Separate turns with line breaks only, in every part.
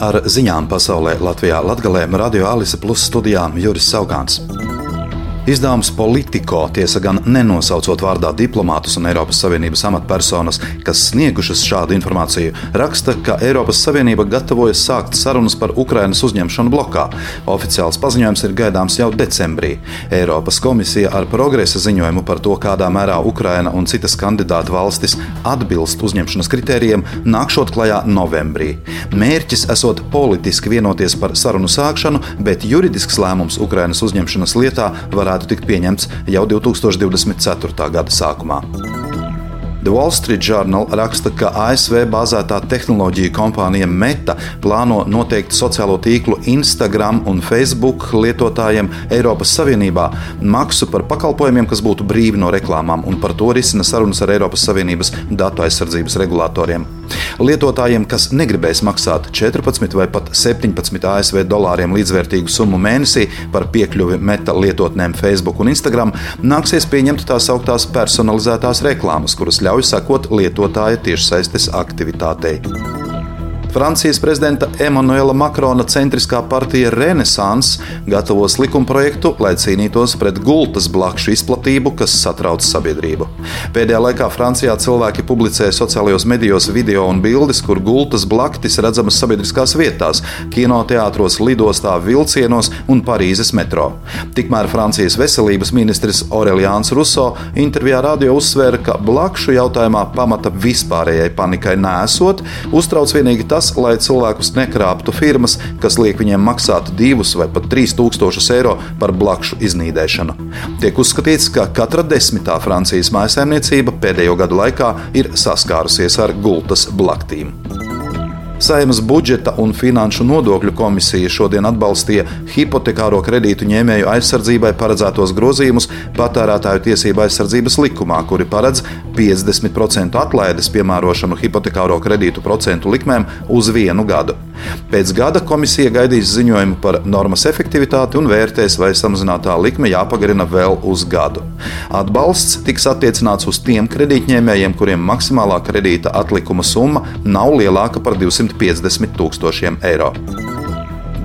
Ar ziņām pasaulē Latvijā Latgalē Radio Alise Plus studijām Juris Saugāns. Izdevums Politico, tiesa gan nenosaucot vārdā diplomātus un Eiropas Savienības amatpersonas, kas sniegušas šādu informāciju, raksta, ka Eiropas Savienība gatavojas sākt sarunas par Ukrainas uzņemšanu blokā. Oficiāls paziņojums ir gaidāms jau decembrī. Eiropas komisija ar progresa ziņojumu par to, kādā mērā Ukraina un citas kandidātu valstis atbilst uzņemšanas kritērijiem, nākšot klajā novembrī. Mērķis esot politiski vienoties par sarunu sākšanu, bet juridisks lēmums Ukrainas uzņemšanas lietā var varētu tikt pieņemts jau 2024. gada sākumā. The Wall Street Journal raksta, ka ASV bāzētā tehnoloģija kompānija Meta plāno noteikt sociālo tīklu Instagram un Facebook lietotājiem Eiropas Savienībā maksu par pakalpojumiem, kas būtu brīvi no reklāmām, un par to risina sarunas ar Eiropas Savienības datu aizsardzības regulatoriem. Lietotājiem, kas negribēs maksāt 14 vai pat 17 ASV dolāriem līdzvērtīgu summu mēnesī par piekļuvi meta lietotnēm Facebook un Instagram, nāksies pieņemt tā sauktās personalizētās reklāmas, kuras ļauj sekot lietotāja tiešsaistes aktivitātei. Francijas prezidenta Emanuela Makrona centriskā partija Renesans gatavos likumprojektu, lai cīnītos pret gultas blakšu izplatību, kas satrauc sabiedrību. Pēdējā laikā Francijā cilvēki publicē sociālajos medijos video un bildes, kur gultas blaktis redzamas sabiedriskās vietās, kinoteātros, lidostā, vilcienos un Parīzes metro. Tikmēr Francijas veselības ministrs Aureliāns Ruso intervijā radio uzsvēra, ka blakšu jautājumā pamata vispārējai panikai nesot, uztrauc vienīgi tas, tas, lai cilvēkus nekrāptu firmas, kas liek viņiem maksāt divus vai pat trīs tūkstošus eiro par blakšu iznīdēšanu. Tiek uzskatīts, ka katra desmitā Francijas mājsaimniecība pēdējo gadu laikā ir saskārusies ar gultas blaktīm. Saimas budžeta un finanšu nodokļu komisija šodien atbalstīja hipotekāro kredītu ņēmēju aizsardzībai paredzētos grozījumus patērētāju tiesību aizsardzības likumā, kuri paredz 50% atlaides piemērošanu hipotekāro kredītu procentu likmēm uz vienu gadu. Pēc gada komisija gaidīs ziņojumu par normas efektivitāti un vērtēs, vai samazinātā likme jāpagarina vēl uz gadu. Atbalsts tiks attiecināts uz tiem kredītņēmējiem, kuriem maksimālā kredīta atlikuma summa nav lielāka par 250 tūkstošiem eiro.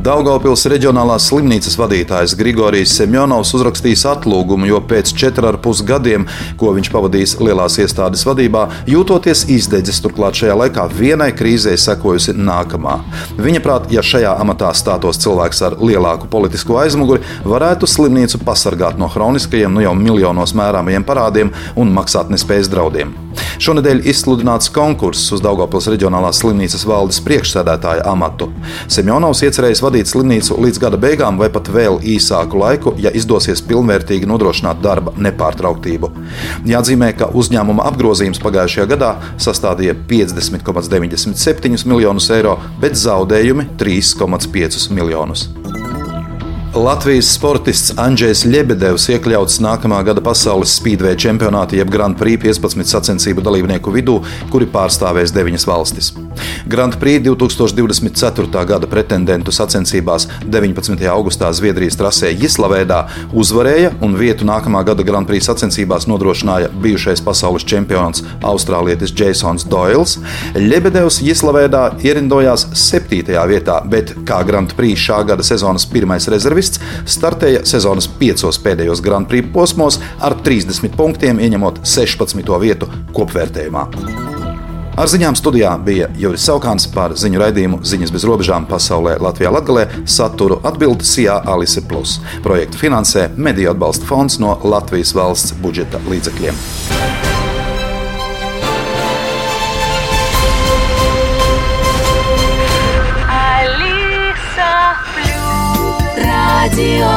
Daugaupils reģionālās slimnīcas vadītājs Grigorijs Semjonovs uzrakstījis atlūgumu, jo pēc četriem gadiem, ko viņš pavadījis lielās iestādes vadībā, jūtoties izdedzis, turklāt šajā laikā vienai krīzē sekojusi nākamā. Viņa prāt, ja šajā amatā stātos cilvēks ar lielāku politisko aizmuguri, varētu slimnīcu pasargāt no hroniskajiem, nu jau miljonos mērāmajiem parādiem un maksātnespējas draudiem. Šonadēļ izsludināts konkurss uz Daugopils reģionālās slimnīcas valdes priekšsēdētāja amatu. Semjonovs iecerējis vadīt slimnīcu līdz gada beigām vai pat vēl īsāku laiku, ja izdosies pilnvērtīgi nodrošināt darba nepārtrauktību. Jāatzīmē, ka uzņēmuma apgrozījums pagājušajā gadā sastādīja 50,97 miljonus eiro, bet zaudējumi 3,5 miljonus. Latvijas sportists Andrzejs Lebedevs iekļauts nākamā gada pasaules spīdvēja čempionāta jeb Grand Prix 15 sacensību dalībnieku vidū, kuri pārstāvēs deviņas valstis. Grand Prix 2024. gada pretendentu sacensībās 19. augustā Zviedrijas trasē Jislavēdā uzvarēja un vietu nākamā gada Grand Prix sacensībās nodrošināja bijušais pasaules čempions austrālietis Jasons Doils. Lebedevs Jislavēdā ierindojās 7. vietā, bet kā Grand Prix šā gada sezonas pirmais rezervis speciālists, startēja sezonas piecos pēdējos Grand Prix posmos ar 30 punktiem, ieņemot 16. vietu kopvērtējumā. Ar ziņām studijā bija Juris Saukāns par ziņu raidījumu Ziņas bez robežām pasaulē Latvijā Latgalē saturu atbildi Sijā Alise Plus. Projektu finansē Mediju atbalsta fonds no Latvijas valsts budžeta līdzekļiem.
Radio